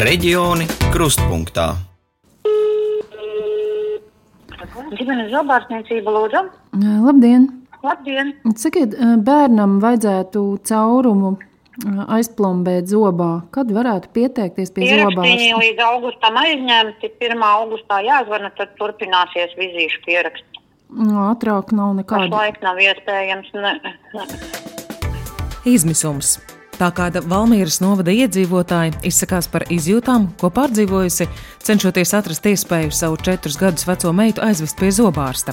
Reģioni krustpunktā. Ģimenes zobārstniecība lūdzu. Labdien! Labdien! Sakiet, bērnam vajadzētu caurumu aizplombēt zobā. Kad varētu pieteikties pie zobārsta? Viņi līdz augustam aizņemti. 1. augustā jāzvana, tad turpināsies vizīšu pieraksts. Ātrāk nav nekāda. Pašlaik nav iespējams. Ne, ne. Izmisums. Tā kāda Valmīras novada iedzīvotāja izsakās par izjūtām, ko pārdzīvojusi, cenšoties atrast iespēju savu četrus gadus veco meitu aizvest pie zobārsta.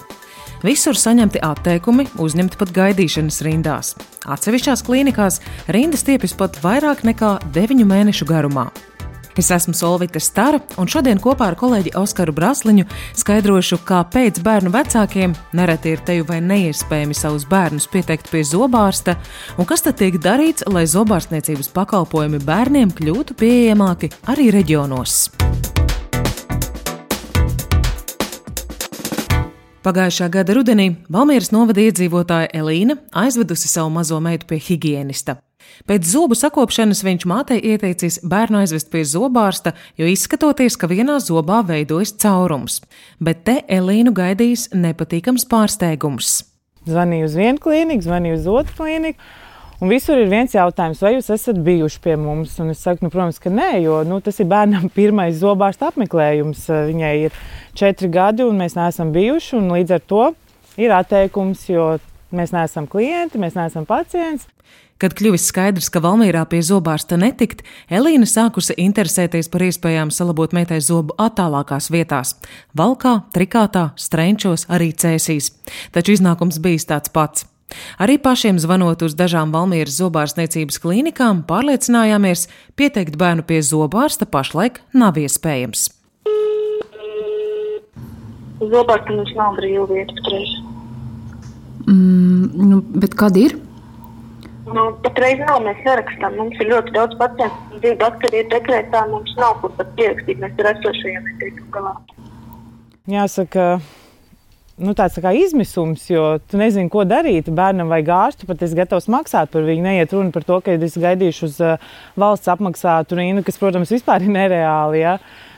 Visur saņemti atteikumi, uzņemti pat gaidīšanas rindās. Atsevišķās klīnikās rindas tiepjas pat vairāk nekā deviņu mēnešu garumā. Es esmu Solvita Stara, un šodien kopā ar kolēģi Oskaru Brasliņu skaidrošu, kāpēc bērnu vecākiem nereti ir teju vai neiespējami savus bērnus pieteikt pie zobārsta, un kas tad tiek darīts, lai zobārstniecības pakalpojumi bērniem kļūtu pieejamāki arī reģionos. Pagājušā gada rudenī Valmieras novada iedzīvotāja Elīna aizvedusi savu mazo meitu pie higienista. Pēc zobu sakopšanas viņš mātei ieteicis bērnu aizvest pie zobārsta, jo izskatoties, ka vienā zobā veidojas caurums. Bet te Elīnu gaidījis nepatīkams pārsteigums. Zvanīju uz vienu klīniku, zvanīju uz otru klīniku. Un visur ir viens jautājums, vai jūs esat bijuši pie mums? Un es saku, nu, protams, ka nē, jo nu, tas ir bērnam pirmais zobārsta apmeklējums. Viņai ir četri gadi, un mēs neesam bijuši. Līdz ar to ir atteikums, jo mēs neesam klienti, mēs neesam pacienti. Kad kļuvis skaidrs, ka Valmīrā pie zobārsta netikt, Elīna sākusi interesēties par iespējām salabot meitai zobu attālākās vietās - Valkā, Trikātā, Strenčos, arī Cēsīs. Taču iznākums bijis tāds pats. Arī pašiem zvanot uz dažām Valmīras zobārstniecības klīnikām, pārliecinājāmies, pieteikt bērnu pie zobārsta pašlaik nav iespējams. Zobārsta mums nav brīva vieta patreiz. Mm, nu, bet kad ir? Nu, patreiz nav, mēs nerakstām. Mums ir ļoti daudz pacientu. Divi doktori ir dekrētā, mums nav kur pat pierakstīt. Mēs ar esošajiem netiekam galā. Jāsaka, nu, tāds tā kā izmisums, jo tu nezini, ko darīt. Bērnam vajag ārstu, pat es gatavs maksāt par viņu. Neiet runa par to, ka es gaidīšu uz uh, valsts apmaksātu rindu, kas, protams, vispār ir nereāli. Ja?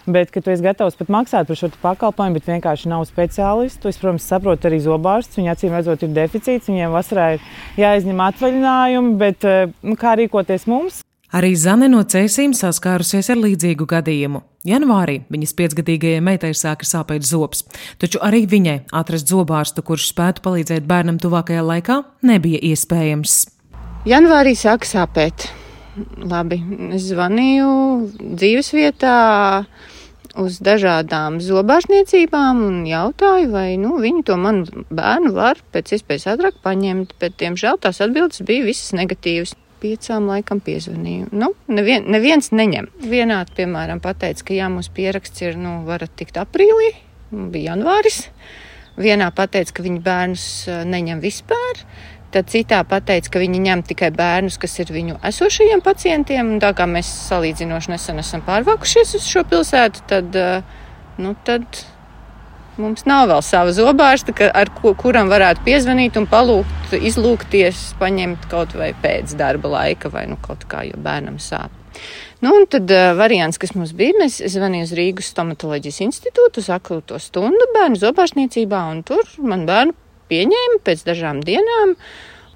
Bet, ka tu esi gatavs pat maksāt par šo pakalpojumu, bet vienkārši nav speciālistu. Es, protams, saprotu arī zobārsts. Viņa acīm redzot, ir deficīts. Viņiem vasarā ir jāizņem atvaļinājumi, bet eh, nu, kā rīkoties mums? Arī Zane no cēsīm saskārusies ar līdzīgu gadījumu. Janvārī viņas piecgadīgajai meitai sāka sāpēt zobs, taču arī viņai atrast zobārstu, kurš spētu palīdzēt bērnam tuvākajā laikā, nebija iespējams. Janvārī sāka sāpēt. Labi, es zvanīju dzīvesvietā uz dažādām zobārstniecībām un jautāju, vai nu, viņi to manu bērnu var pēc iespējas ātrāk paņemt, bet, diemžēl, tās atbildes bija visas negatīvas. Piecām laikam piezvanīju. Nu, nevien, neviens neņem. Vienā, piemēram, pateica, ka jā, mums pieraksts ir, nu, varat tikt aprīlī, bija janvāris. Vienā pateica, ka viņi bērnus neņem vispār. Tad citā pateica, ka viņi ņem tikai bērnus, kas ir viņu esošajiem pacientiem. Tā kā mēs salīdzinoši nesen esam pārvākušies uz šo pilsētu, tad, eh, nu, tad mums nav vēl sava zobārsta, ar ko, kuram varētu piezvanīt un palūgt, izlūgties, paņemt kaut vai pēc darba laika vai nu, kaut kā, jo bērnam sāp. Nu, un tad uh, variants, kas mums bija, mēs zvanījām uz Rīgas stomatoloģijas institūtu, uz akūto stundu bērnu zobārstniecībā, un tur man bērnu pieņēma pēc dažām dienām.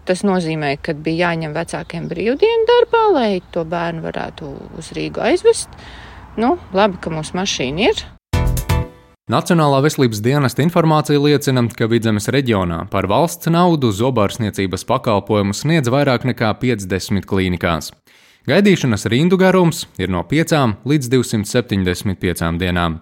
Tas nozīmē, ka bija jāņem vecākiem brīvdienu darbā, lai to bērnu varētu uz Rīgu aizvest. Nu, labi, ka mums mašīna ir. Nacionālā veselības dienesta informācija liecina, ka Vidzemes reģionā par valsts naudu zobārstniecības pakalpojumu sniedz vairāk nekā 50 klīnikās. Gaidīšanas rindu garums ir no 5 līdz 275 dienām.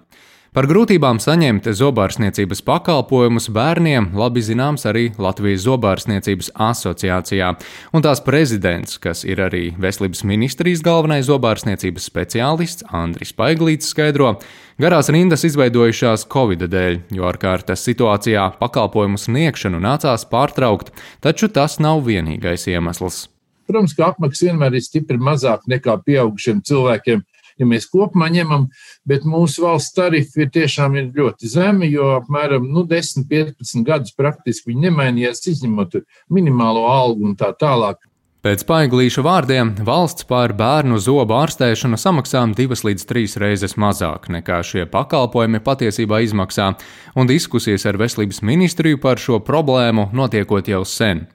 Par grūtībām saņemt zobārstniecības pakalpojumus bērniem labi zināms arī Latvijas Zobārstniecības asociācijā, un tās prezidents, kas ir arī Veselības ministrijas galvenais zobārstniecības speciālists Andris Paiglīts, skaidro, garās rindas izveidojušās Covid dēļ, jo ārkārtas situācijā pakalpojumu sniegšanu nācās pārtraukt, taču tas nav vienīgais iemesls. Protams, ka apmaksa vienmēr ir stipri mazāk nekā pieaugušiem cilvēkiem, ja mēs kopumā ņemam, bet mūsu valsts tarifi ir tiešām ir ļoti zemi, jo apmēram nu, 10-15 gadus praktiski viņi nemainījās, izņemot minimālo algu un tā tālāk. Pēc paiglīša vārdiem valsts par bērnu zobu ārstēšanu samaksā divas līdz trīs reizes mazāk nekā šie pakalpojumi patiesībā izmaksā, un diskusijas ar veselības ministriju par šo problēmu notiekot jau sen.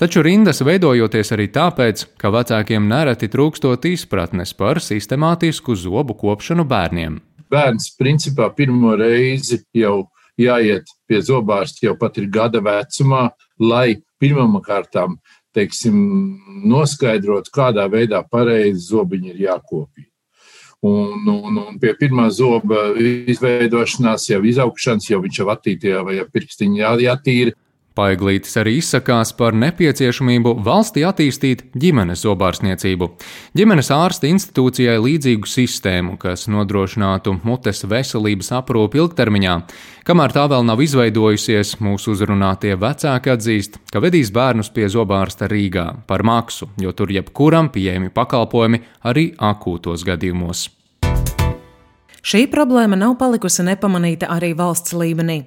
Taču rindas veidojoties arī tāpēc, ka vecākiem nereti trūkstot izpratnes par sistemātisku zobu kopšanu bērniem. Bērns principā pirmo reizi jau jāiet pie zobārsta jau pat ir gada vecumā, lai pirmām kārtām teiksim, noskaidrot, kādā veidā pareizi zobiņi ir jākopja. Un, un, un pie pirmā zoba izveidošanās, jau izaugšanas, jau viņš jau attīstījā vai pirkstiņā jā, jātīra, Paiglītis arī izsakās par nepieciešamību valstī attīstīt ģimenes zobārstniecību. Ģimenes ārsta institūcijai līdzīgu sistēmu, kas nodrošinātu mutes veselības aprūpi ilgtermiņā. Kamēr tā vēl nav izveidojusies, mūsu uzrunātie vecāki atzīst, ka vedīs bērnus pie zobārsta Rīgā par maksu, jo tur jebkuram pieejami pakalpojumi arī akūtos gadījumos. Šī problēma nav palikusi nepamanīta arī valsts līmenī.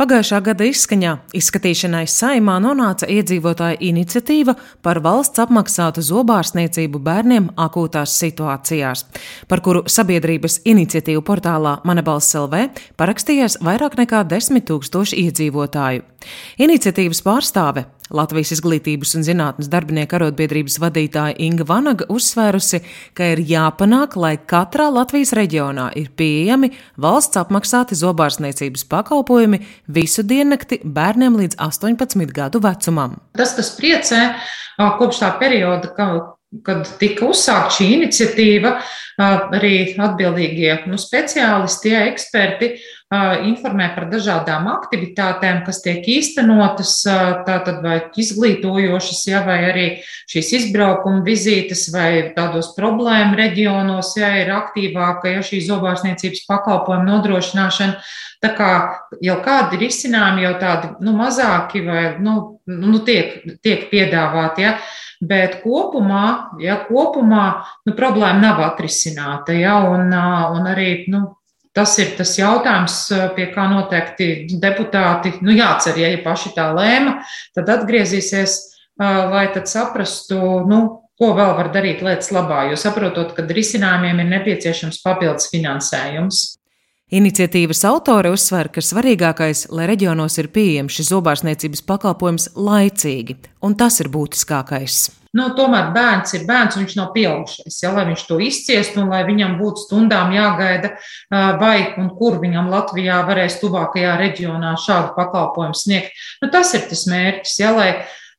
Pagājušā gada izskaņā izskatīšanai saimā nonāca iedzīvotāja iniciatīva par valsts apmaksātu zobārstniecību bērniem akūtās situācijās, par kuru sabiedrības iniciatīvu portālā Manebalss LV parakstījās vairāk nekā desmit tūkstoši iedzīvotāju. Iniciatīvas pārstāve Latvijas izglītības un zinātnes darbinieku arotbiedrības vadītāja Inga Vanaga uzsvērusi, ka ir jāpanāk, lai katrā Latvijas reģionā ir pieejami valsts apmaksāti zobārstniecības pakalpojumi visu diennakti bērniem līdz 18 gadu vecumam. Tas, kas priecē kopš tā perioda, ka kad tika uzsākta šī iniciatīva, arī atbildīgie nu, speciālisti, ja, eksperti informē par dažādām aktivitātēm, kas tiek īstenotas, tātad vai izglītojošas, ja, vai arī šīs izbraukuma vizītes, vai tādos problēmu reģionos, ja ir aktīvāka, ja šī zobārstniecības pakalpojuma nodrošināšana. Tā kā jau kādi risinājumi, jau tādi nu, mazāki vai nu, nu, tiek, tiek piedāvāti, ja, bet kopumā, ja, kopumā nu, problēma nav atrisināta. Ja, un, un arī nu, tas ir tas jautājums, pie kā noteikti deputāti nu, jācer, ja, ja paši tā lēma, tad atgriezīsies, lai tad saprastu, nu, ko vēl var darīt lietas labā, jo saprotot, ka risinājumiem ir nepieciešams papildus finansējums. Iniciatīvas autore uzsver, ka svarīgākais, lai reģionos ir pieejams šis zobārstniecības pakalpojums laicīgi, un tas ir būtiskākais. Nu, tomēr bērns ir bērns, viņš nav pieaugušais. Ja, lai viņš to izciestu un lai viņam būtu stundām jāgaida, vai un kur viņam Latvijā varēs tuvākajā reģionā šādu pakalpojumu sniegt. Nu, tas ir tas mērķis, ja, lai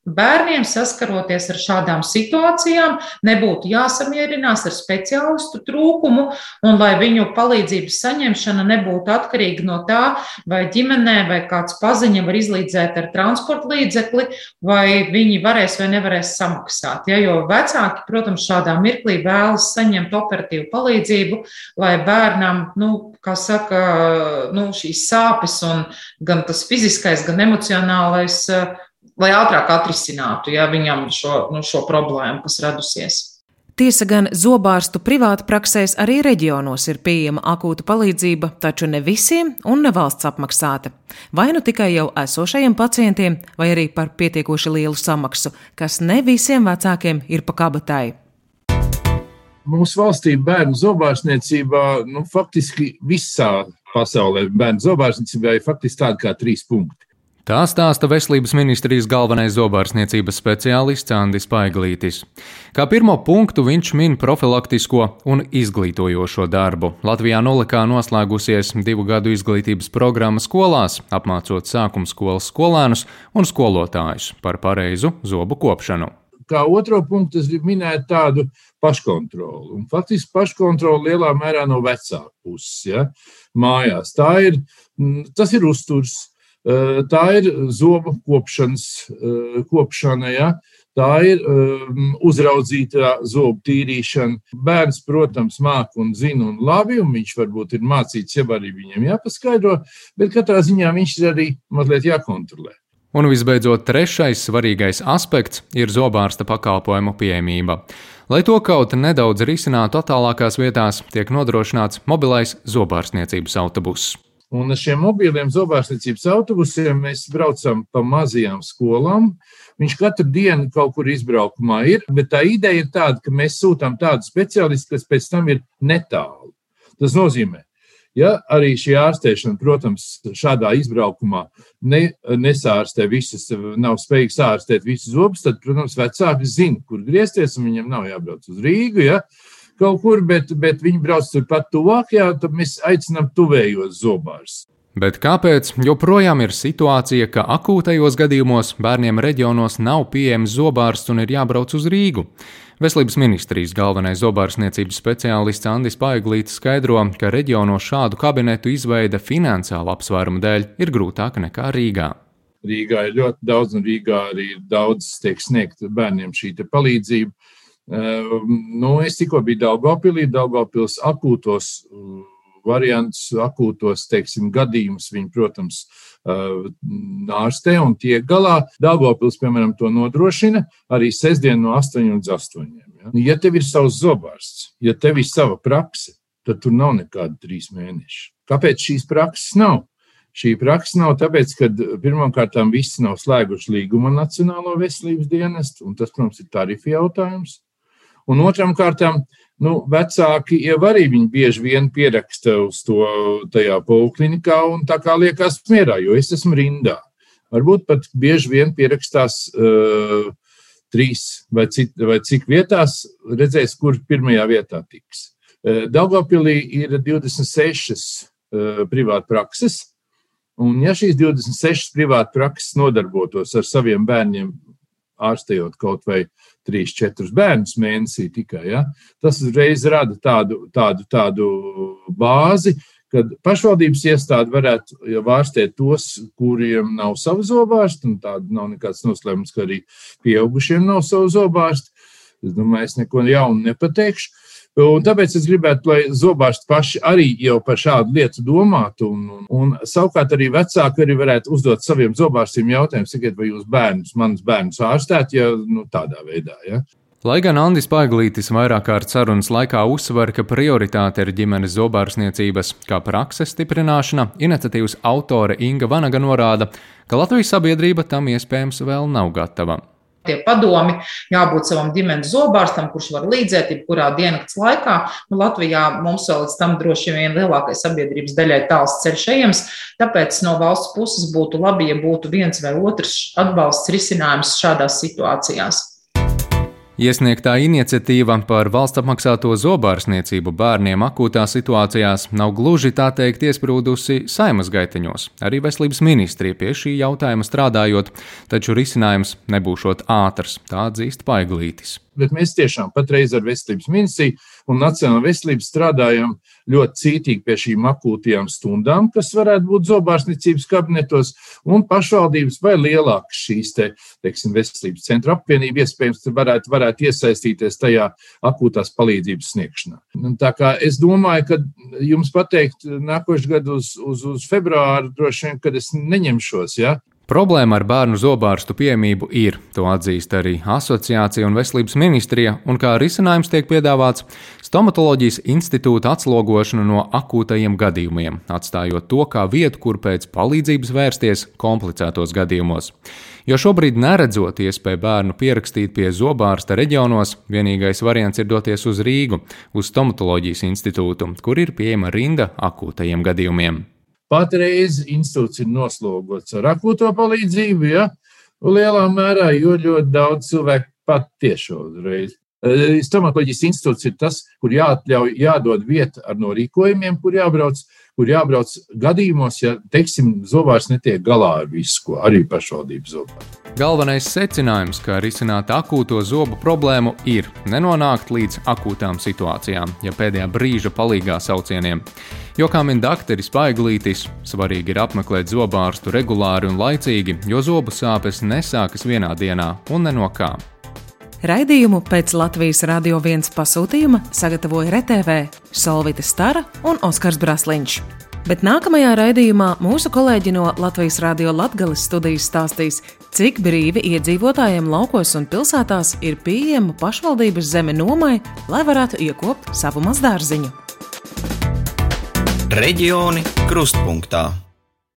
Bērniem saskaroties ar šādām situācijām, nebūtu jāsamierinās ar speciālistu trūkumu, un lai viņu palīdzības saņemšana nebūtu atkarīga no tā, vai ģimenē vai kāds paziņa var izlīdzēt ar transporta līdzekli, vai viņi varēs vai nevarēs samaksāt. Ja, jo vecāki, protams, šādā mirklī vēlas saņemt operatīvu palīdzību, lai bērnam, nu, kā saka, nu, šīs sāpes un gan tas fiziskais, gan emocionālais lai ātrāk atrisinātu ja, viņam šo, nu, šo problēmu, kas radusies. Tiesa gan zobārstu privātu praksēs arī reģionos ir pieejama akūta palīdzība, taču ne visiem un ne valsts apmaksāta. Vai nu tikai jau esošajiem pacientiem, vai arī par pietiekoši lielu samaksu, kas ne visiem vecākiem ir pa kabatai. Mūsu valstī bērnu zobārstniecībā, nu, faktiski visā pasaulē bērnu zobārstniecībā ir faktiski tādi kā trīs punkti. Tā stāsta Veselības ministrijas galvenais zobārstniecības speciālists Andris Paiglītis. Kā pirmo punktu viņš min profilaktisko un izglītojošo darbu. Latvijā nolikā noslēgusies divu gadu izglītības programma skolās, apmācot sākuma skolas skolēnus un skolotājus par pareizu zobu kopšanu. Kā otro punktu es gribu minēt tādu paškontroli. Un faktiski paškontroli lielā mērā no vecāku puses, ja, mājās. Tā ir, tas ir uzturs tā ir zobu kopšanas, kopšana, ja? tā ir um, uzraudzīta zobu tīrīšana. Bērns, protams, māca un zina un labi, un viņš varbūt ir mācīts, jau arī viņam jāpaskaidro, bet katrā ziņā viņš ir arī mazliet jākontrolē. Un visbeidzot, trešais svarīgais aspekts ir zobārsta pakalpojumu pieejamība. Lai to kaut nedaudz risinātu attālākās vietās, tiek nodrošināts mobilais zobārstniecības autobuss. Un ar šiem mobiliem zobārstniecības autobusiem mēs braucam pa mazajām skolām. Viņš katru dienu kaut kur izbraukumā ir, bet tā ideja ir tāda, ka mēs sūtām tādu speciālistu, kas pēc tam ir netālu. Tas nozīmē, Ja arī šī ārstēšana, protams, šādā izbraukumā ne, nesārstē visas, nav spējīgs ārstēt visus zobus, tad, protams, vecāki zina, kur griezties, un viņam nav jābrauc uz Rīgu. Ja? Kaut kur, bet, bet viņi brauc turpat tuvākajā, tad mēs aicinām tuvējos zobārus. Bet kāpēc joprojām ir situācija, ka akūtajos gadījumos bērniem reģionos nav pieejams zobārsts un ir jābrauc uz Rīgu? Veselības ministrijas galvenais zobārstniecības speciālists Andris Paiglīts skaidro, ka reģionos šādu kabinetu izveide finansiālu apsvērumu dēļ ir grūtāka nekā Rīgā. Rīgā ir ļoti daudz, un Rīgā arī ir daudz tiek sniegt bērniem šī palīdzība. Uh, nu, es tikko biju Daugopilī, Daugopils akūtos uh, variants, akūtos, teiksim, gadījumus viņi, protams, uh, ārstē un tiek galā. Dāngopils, piemēram, to nodrošina arī sestdien no 8 līdz 8. Ja? ja tev ir savs zobārsts, ja tev ir sava prakse, tad tur nav nekāda trīs mēneši. Kāpēc šīs prakses nav? Šī praksa nav tāpēc, ka pirmkārt visi nav slēguši līgumu Nacionālo veselības dienestu, un tas, protams, ir tarifu jautājums. Un otram kārtām, nu, vecāki jau arī viņi bieži vien pieraksta uz to tajā poliklinikā un tā kā liekas mierā, jo es esmu rindā. Varbūt pat bieži vien pierakstās uh, trīs vai, cit, vai cik vietās, redzēs, kur pirmajā vietā tiks. Uh, Daugavpilī ir 26 uh, privāta prakses, un ja šīs 26 privāta prakses nodarbotos ar saviem bērniem ārstējot kaut vai 3-4 bērnus mēnesī tikai. Ja? Tas uzreiz rada tādu, tādu, tādu bāzi, kad pašvaldības iestāde varētu jau ārstēt tos, kuriem nav savu zobārstu, un tāda nav nekāds noslēpums, ka arī pieaugušiem nav savu zobārstu. Es domāju, es neko jaunu nepateikšu. Un tāpēc es gribētu, lai zobārsti paši arī jau par šādu lietu domātu. Un, un, un savukārt arī vecāki arī varētu uzdot saviem zobārstiem jautājumu, sakiet, vai jūs bērnus, manus bērnus ārstēt, ja nu, tādā veidā. Ja? Lai gan Andris Paiglītis vairāk kārt sarunas laikā uzsver, ka prioritāte ir ģimenes zobārstniecības kā prakses stiprināšana, iniciatīvas autore Inga Vanaga norāda, ka Latvijas sabiedrība tam iespējams vēl nav gatava tie padomi, jābūt savam ģimenes zobārstam, kurš var līdzēt jebkurā diennakts laikā. Nu, Latvijā mums vēl līdz tam droši vien lielākai sabiedrības daļai tāls ceļš ejams, tāpēc no valsts puses būtu labi, ja būtu viens vai otrs atbalsts risinājums šādās situācijās. Iesniegtā iniciatīva par valsts apmaksāto zobārstniecību bērniem akūtā situācijās nav gluži tā teikt iesprūdusi saimas gaiteņos. Arī veselības ministrija pie šī jautājuma strādājot, taču risinājums nebūšot ātrs, tā atzīst Paiglītis bet mēs tiešām patreiz ar veselības ministriju un Nacionālo veselību strādājam ļoti cītīgi pie šīm akūtajām stundām, kas varētu būt zobārstniecības kabinetos, un pašvaldības vai lielākas šīs te, teiksim, veselības centra apvienība iespējams varētu, varētu iesaistīties tajā akūtās palīdzības sniegšanā. Tā kā es domāju, ka jums pateikt nākošais gadu uz, uz, uz februāru droši vien, kad es neņemšos, ja, Problēma ar bērnu zobārstu piemību ir, to atzīst arī asociācija un veselības ministrija, un kā risinājums tiek piedāvāts stomatoloģijas institūta atslogošana no akūtajiem gadījumiem, atstājot to kā vietu, kur pēc palīdzības vērsties komplicētos gadījumos. Jo šobrīd neredzot iespēju bērnu pierakstīt pie zobārsta reģionos, vienīgais variants ir doties uz Rīgu, uz stomatoloģijas institūtu, kur ir pieejama rinda akūtajiem gadījumiem. Patreiz institūts ir noslogots ar akūto palīdzību, ja, lielā mērā, jo ļoti daudz cilvēku pat tiešo uzreiz. Stomatoloģijas institūts ir tas, kur jāatļauj, jādod vieta ar norīkojumiem, kur jābrauc, kur jābrauc gadījumos, ja, teiksim, zobārs netiek galā ar visu, ko arī pašvaldības zobārs. Galvenais secinājums, kā risināt akūto zobu problēmu, ir nenonākt līdz akūtām situācijām, ja pēdējā brīža palīgā saucieniem. Jo, kā min dakteris Paiglītis, svarīgi ir apmeklēt zobārstu regulāri un laicīgi, jo zobu sāpes nesākas vienā dienā un ne no kā. Raidījumu pēc Latvijas Rādio 1 pasūtījuma sagatavoja RTV Solvita Stara un Oskars Brasliņš. Bet nākamajā raidījumā mūsu kolēģi no Latvijas Rādio Latvijas studijas stāstīs, cik brīvi iedzīvotājiem laukos un pilsētās ir pieejama pašvaldības zeme nomai, lai varētu iekopt savu mazdārziņu. Reģioni krustpunktā.